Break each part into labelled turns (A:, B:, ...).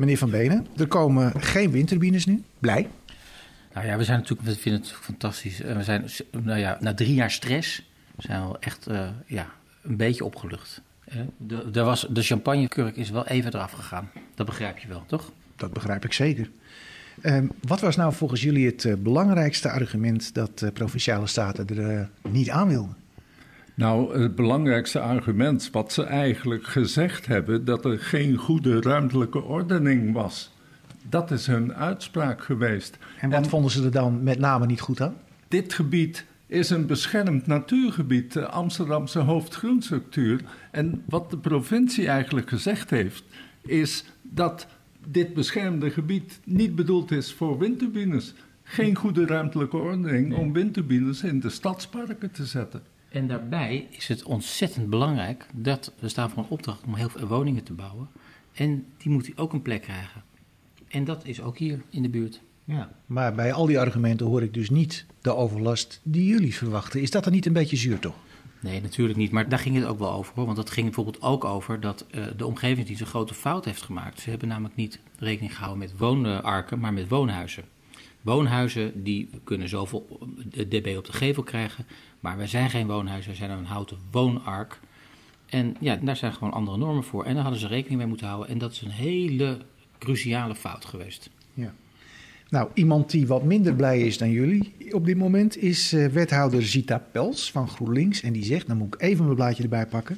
A: Meneer Van Benen, er komen geen windturbines nu. Blij?
B: Nou ja, we zijn natuurlijk, we vinden het fantastisch. We zijn, nou ja, na drie jaar stress zijn we echt uh, ja, een beetje opgelucht. De, de, was, de champagnekurk is wel even eraf gegaan. Dat begrijp je wel, toch?
A: Dat begrijp ik zeker. Uh, wat was nou volgens jullie het belangrijkste argument dat de provinciale staten er uh, niet aan wilden?
C: Nou, het belangrijkste argument wat ze eigenlijk gezegd hebben, dat er geen goede ruimtelijke ordening was. Dat is hun uitspraak geweest.
A: En wat vonden ze er dan met name niet goed aan?
C: Dit gebied is een beschermd natuurgebied, de Amsterdamse hoofdgroenstructuur. En wat de provincie eigenlijk gezegd heeft, is dat dit beschermde gebied niet bedoeld is voor windturbines. Geen goede ruimtelijke ordening om windturbines in de stadsparken te zetten.
B: En daarbij is het ontzettend belangrijk dat we staan voor een opdracht om heel veel woningen te bouwen. En die moet ook een plek krijgen. En dat is ook hier in de buurt.
A: Ja, maar bij al die argumenten hoor ik dus niet de overlast die jullie verwachten. Is dat dan niet een beetje zuur toch?
B: Nee, natuurlijk niet. Maar daar ging het ook wel over. Hoor. Want dat ging bijvoorbeeld ook over dat uh, de omgevingsdienst een grote fout heeft gemaakt. Ze hebben namelijk niet rekening gehouden met woonarken, maar met woonhuizen. Woonhuizen die kunnen zoveel dB op de gevel krijgen. Maar wij zijn geen woonhuizen, wij zijn een houten woonark. En ja, daar zijn gewoon andere normen voor. En daar hadden ze rekening mee moeten houden. En dat is een hele cruciale fout geweest.
A: Ja. Nou, iemand die wat minder blij is dan jullie op dit moment is uh, wethouder Zita Pels van GroenLinks. En die zegt, dan moet ik even mijn blaadje erbij pakken.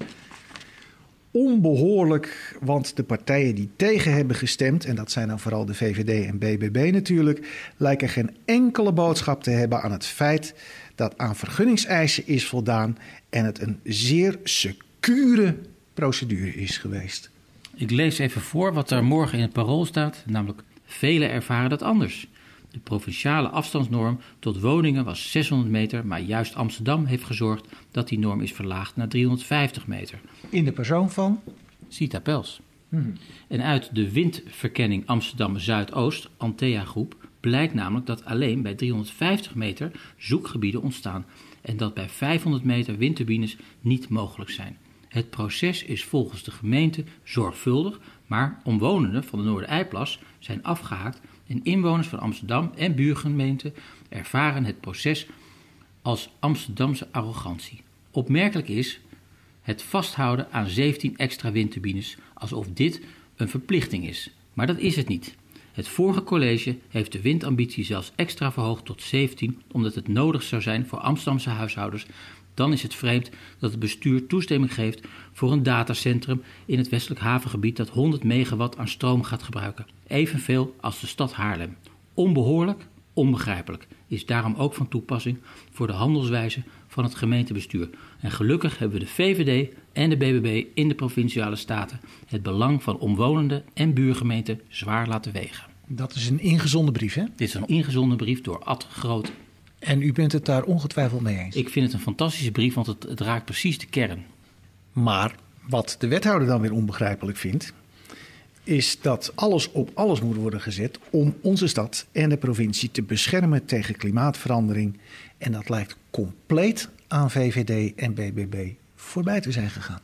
A: Onbehoorlijk, want de partijen die tegen hebben gestemd, en dat zijn dan vooral de VVD en BBB natuurlijk, lijken geen enkele boodschap te hebben aan het feit dat aan vergunningseisen is voldaan en het een zeer secure procedure is geweest.
B: Ik lees even voor wat er morgen in het parool staat, namelijk velen ervaren dat anders. De provinciale afstandsnorm tot woningen was 600 meter, maar juist Amsterdam heeft gezorgd dat die norm is verlaagd naar 350 meter.
A: In de persoon van?
B: Sita Pels. Hmm. En uit de windverkenning Amsterdam Zuidoost, Antea Groep, blijkt namelijk dat alleen bij 350 meter zoekgebieden ontstaan en dat bij 500 meter windturbines niet mogelijk zijn. Het proces is volgens de gemeente zorgvuldig, maar omwonenden van de Noordereiplas zijn afgehaakt en inwoners van Amsterdam en buurgemeenten ervaren het proces als Amsterdamse arrogantie. Opmerkelijk is het vasthouden aan 17 extra windturbines alsof dit een verplichting is. Maar dat is het niet. Het vorige college heeft de windambitie zelfs extra verhoogd tot 17, omdat het nodig zou zijn voor Amsterdamse huishoudens. Dan is het vreemd dat het bestuur toestemming geeft voor een datacentrum in het westelijk havengebied dat 100 megawatt aan stroom gaat gebruiken. Evenveel als de stad Haarlem. Onbehoorlijk, onbegrijpelijk. Is daarom ook van toepassing voor de handelswijze van het gemeentebestuur. En gelukkig hebben we de VVD en de BBB in de provinciale staten het belang van omwonenden en buurgemeenten zwaar laten wegen.
A: Dat is een ingezonden brief, hè?
B: Dit is een ingezonden brief door Ad Groot.
A: En u bent het daar ongetwijfeld mee eens?
B: Ik vind het een fantastische brief, want het, het raakt precies de kern.
A: Maar wat de wethouder dan weer onbegrijpelijk vindt, is dat alles op alles moet worden gezet om onze stad en de provincie te beschermen tegen klimaatverandering. En dat lijkt compleet aan VVD en BBB voorbij te zijn gegaan.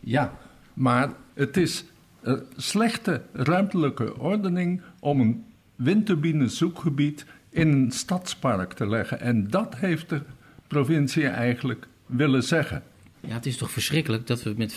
C: Ja, maar het is een slechte ruimtelijke ordening om een windturbinezoekgebied in een stadspark te leggen. En dat heeft de provincie eigenlijk willen zeggen.
B: Ja, het is toch verschrikkelijk dat we met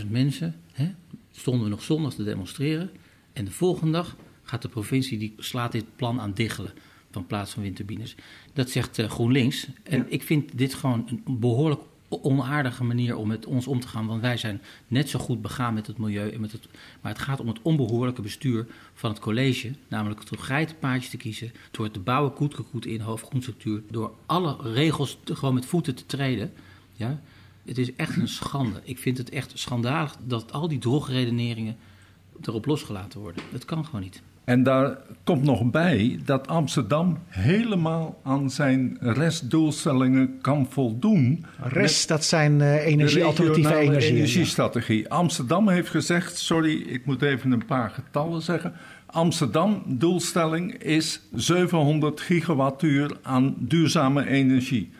B: 85.000 mensen hè, stonden we nog zondag te demonstreren. En de volgende dag gaat de provincie, die slaat dit plan aan diggelen van plaats van windturbines. Dat zegt uh, GroenLinks. En ik vind dit gewoon een behoorlijk onaardige manier om met ons om te gaan. Want wij zijn net zo goed begaan met het milieu. En met het, maar het gaat om het onbehoorlijke bestuur van het college. Namelijk door geitenpaadjes te kiezen. Door het te bouwen koetkekoet in hoofdgroenstructuur. Door alle regels gewoon met voeten te treden. Ja? Het is echt een schande. Ik vind het echt schandalig dat al die drogredeneringen erop losgelaten worden. Dat kan gewoon niet.
C: En daar komt nog bij dat Amsterdam helemaal aan zijn restdoelstellingen kan voldoen.
A: Rest, dat zijn uh, energie, alternatieve energie.
C: energiestrategie. Amsterdam heeft gezegd, sorry, ik moet even een paar getallen zeggen. Amsterdam doelstelling is 700 gigawattuur aan duurzame energie.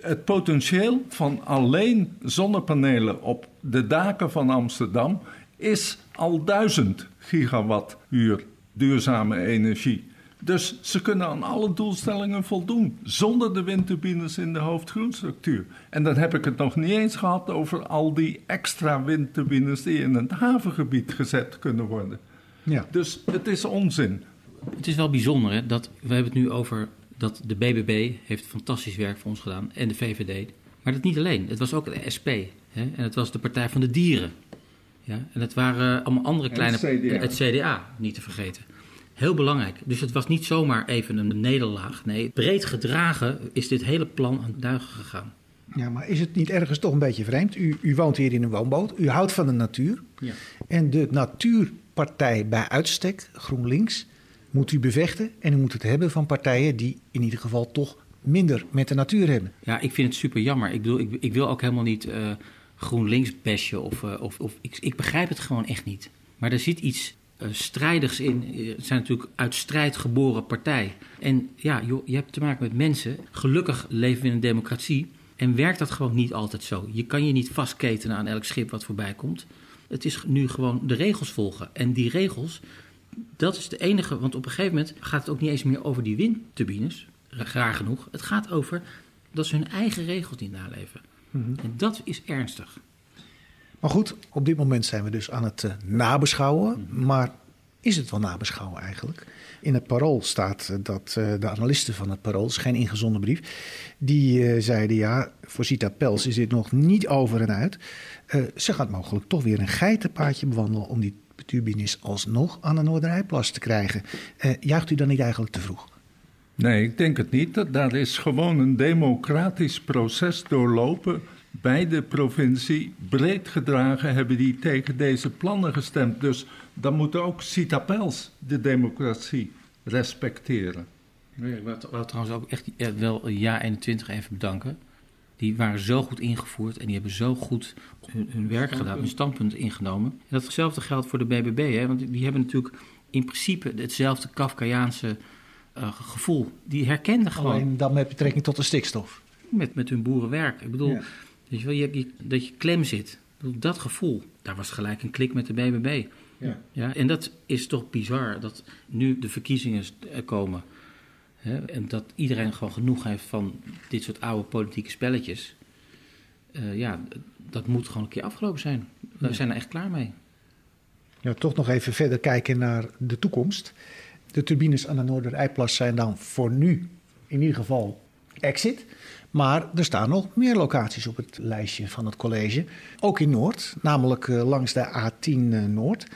C: Het potentieel van alleen zonnepanelen op de daken van Amsterdam is al 1000 gigawattuur duurzame energie. Dus ze kunnen aan alle doelstellingen voldoen zonder de windturbines in de hoofdgroenstructuur. En dan heb ik het nog niet eens gehad over al die extra windturbines die in het havengebied gezet kunnen worden. Ja. Dus het is onzin.
B: Het is wel bijzonder hè, dat we hebben het nu over dat de BBB heeft fantastisch werk voor ons gedaan en de VVD. Maar dat niet alleen. Het was ook de SP hè, en het was de Partij van de Dieren. Ja, en het waren allemaal andere kleine...
C: Het CDA.
B: het CDA, niet te vergeten. Heel belangrijk. Dus het was niet zomaar even een nederlaag. Nee, breed gedragen is dit hele plan aan duigen gegaan.
A: Ja, maar is het niet ergens toch een beetje vreemd? U, u woont hier in een woonboot, u houdt van de natuur. Ja. En de natuurpartij bij uitstek, GroenLinks, moet u bevechten. En u moet het hebben van partijen die in ieder geval toch minder met de natuur hebben.
B: Ja, ik vind het super jammer. Ik bedoel, ik, ik wil ook helemaal niet uh, GroenLinks bashen of, uh, of, of ik, ik begrijp het gewoon echt niet. Maar er zit iets uh, strijdigs in. Het zijn natuurlijk uit strijd geboren partij. En ja, joh, je hebt te maken met mensen. Gelukkig leven we in een democratie. En werkt dat gewoon niet altijd zo. Je kan je niet vastketenen aan elk schip wat voorbij komt. Het is nu gewoon de regels volgen. En die regels, dat is de enige. Want op een gegeven moment gaat het ook niet eens meer over die windturbines. Graag genoeg. Het gaat over dat ze hun eigen regels niet naleven. Mm -hmm. En dat is ernstig.
A: Maar goed, op dit moment zijn we dus aan het uh, nabeschouwen. Maar is het wel nabeschouwen eigenlijk? In het parool staat dat uh, de analisten van het parool, is geen ingezonden brief, die uh, zeiden ja, voor Sita Pels is dit nog niet over en uit. ze gaat mogelijk toch weer een geitenpaadje bewandelen om die turbines alsnog aan de Noorderijplas te krijgen. juicht u dan niet eigenlijk te vroeg?
C: Nee, ik denk het niet. Daar is gewoon een democratisch proces doorlopen bij de provincie. Breed gedragen hebben die tegen deze plannen gestemd. Dus dan moet ook Citapels de democratie respecteren.
B: Ik wil trouwens ook echt wel Ja 21 even bedanken. Die waren zo goed ingevoerd en die hebben zo goed hun, hun werk gedaan, hun standpunt ingenomen. En datzelfde geldt voor de BBB, hè, want die hebben natuurlijk in principe hetzelfde Kafkaiaanse uh, gevoel. Die herkenden gewoon.
A: Alleen dan met betrekking tot de stikstof.
B: Met, met hun boerenwerk. Ik bedoel, ja. Weet je wel, je dat je klem zit. Dat gevoel, daar was gelijk een klik met de BBB. Ja. Ja, en dat is toch bizar dat nu de verkiezingen komen. Hè, en dat iedereen gewoon genoeg heeft van dit soort oude politieke spelletjes. Uh, ja, dat moet gewoon een keer afgelopen zijn. We ja. zijn er echt klaar mee.
A: Ja, toch nog even verder kijken naar de toekomst. De turbines aan de Noorderijplas zijn dan voor nu in ieder geval exit. Maar er staan nog meer locaties op het lijstje van het college. Ook in Noord, namelijk langs de A10 Noord.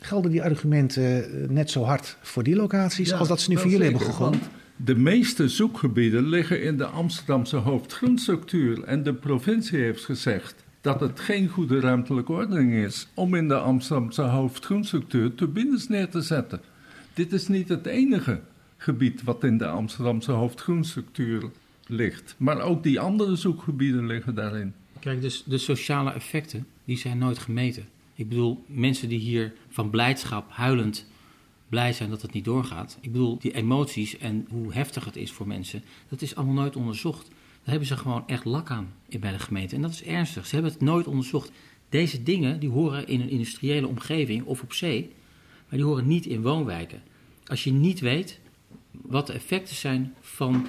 A: Gelden die argumenten net zo hard voor die locaties ja, als dat ze nu voor jullie hebben gegooid?
C: De meeste zoekgebieden liggen in de Amsterdamse hoofdgrondstructuur. En de provincie heeft gezegd dat het geen goede ruimtelijke ordening is om in de Amsterdamse hoofdgrondstructuur turbines neer te zetten. Dit is niet het enige gebied wat in de Amsterdamse hoofdgroenstructuur ligt. Maar ook die andere zoekgebieden liggen daarin.
B: Kijk, dus de sociale effecten, die zijn nooit gemeten. Ik bedoel, mensen die hier van blijdschap huilend blij zijn dat het niet doorgaat. Ik bedoel, die emoties en hoe heftig het is voor mensen, dat is allemaal nooit onderzocht. Daar hebben ze gewoon echt lak aan bij de gemeente. En dat is ernstig. Ze hebben het nooit onderzocht. Deze dingen, die horen in een industriële omgeving of op zee, maar die horen niet in woonwijken. Als je niet weet wat de effecten zijn van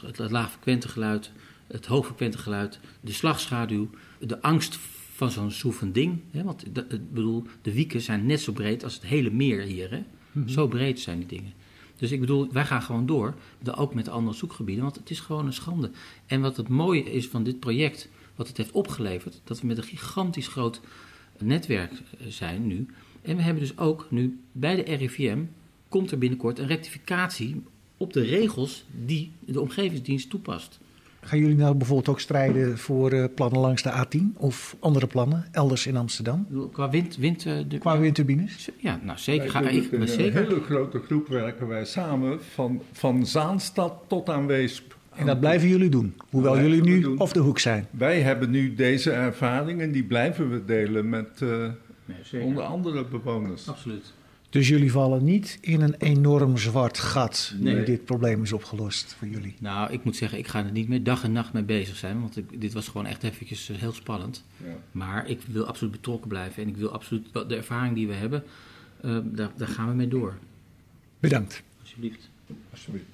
B: het, het laagfrequente geluid, het hoogfrequente geluid, de slagschaduw, de angst van zo'n soeven ding. Hè? Want de, ik bedoel, de wieken zijn net zo breed als het hele meer hier. Hè? Mm-hmm. Zo breed zijn die dingen. Dus ik bedoel, wij gaan gewoon door, ook met de andere zoekgebieden, want het is gewoon een schande. En wat het mooie is van dit project, wat het heeft opgeleverd, dat we met een gigantisch groot netwerk zijn nu. En we hebben dus ook nu bij de RIVM komt er binnenkort een rectificatie op de regels die de omgevingsdienst toepast.
A: Gaan jullie nou bijvoorbeeld ook strijden voor uh, plannen langs de A10 of andere plannen elders in Amsterdam?
B: Qua wind, wind uh,
A: de, Qua windturbines?
B: Ja, nou zeker. Ga,
C: ik,
B: in
C: zeker. een hele grote groep werken wij samen van, van Zaanstad tot aan Weesp.
A: En dat blijven jullie doen, hoewel jullie nu doen. op de hoek zijn.
C: Wij hebben nu deze ervaringen, die blijven we delen met uh, nee, onder andere bewoners.
B: Absoluut.
A: Dus jullie vallen niet in een enorm zwart gat
B: Nee.
A: nu dit probleem is opgelost voor jullie.
B: Nou, ik moet zeggen, ik ga er niet meer dag en nacht mee bezig zijn. Want ik, dit was gewoon echt eventjes eh, heel spannend. Maar ik wil absoluut betrokken blijven. En ik wil absoluut de ervaring die we hebben, eh, daar, daar gaan we mee door.
A: Bedankt.
B: Alsjeblieft.
C: Alsjeblieft.